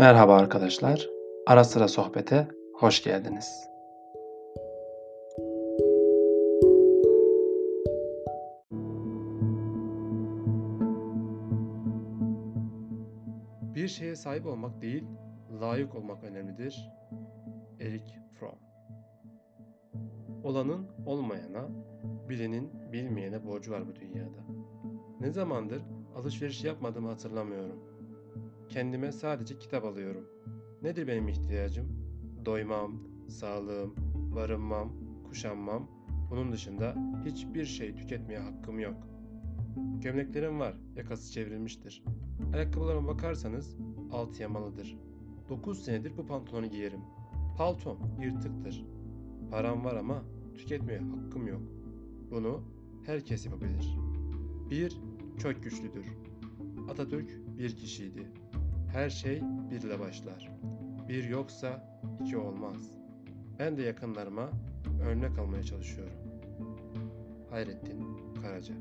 Merhaba arkadaşlar. Ara sıra sohbete hoş geldiniz. Bir şeye sahip olmak değil, layık olmak önemlidir. Erik Fromm Olanın olmayana, bilenin bilmeyene borcu var bu dünyada. Ne zamandır alışveriş yapmadığımı hatırlamıyorum. Kendime sadece kitap alıyorum. Nedir benim ihtiyacım? Doymam, sağlığım, barınmam, kuşanmam. Bunun dışında hiçbir şey tüketmeye hakkım yok. Gömleklerim var, yakası çevrilmiştir. Ayakkabılarıma bakarsanız alt yamalıdır. 9 senedir bu pantolonu giyerim. Paltom yırtıktır. Param var ama tüketmeye hakkım yok. Bunu herkes yapabilir. Bir çok güçlüdür. Atatürk bir kişiydi. Her şey bir ile başlar. Bir yoksa iki olmaz. Ben de yakınlarıma örnek almaya çalışıyorum. Hayrettin Karaca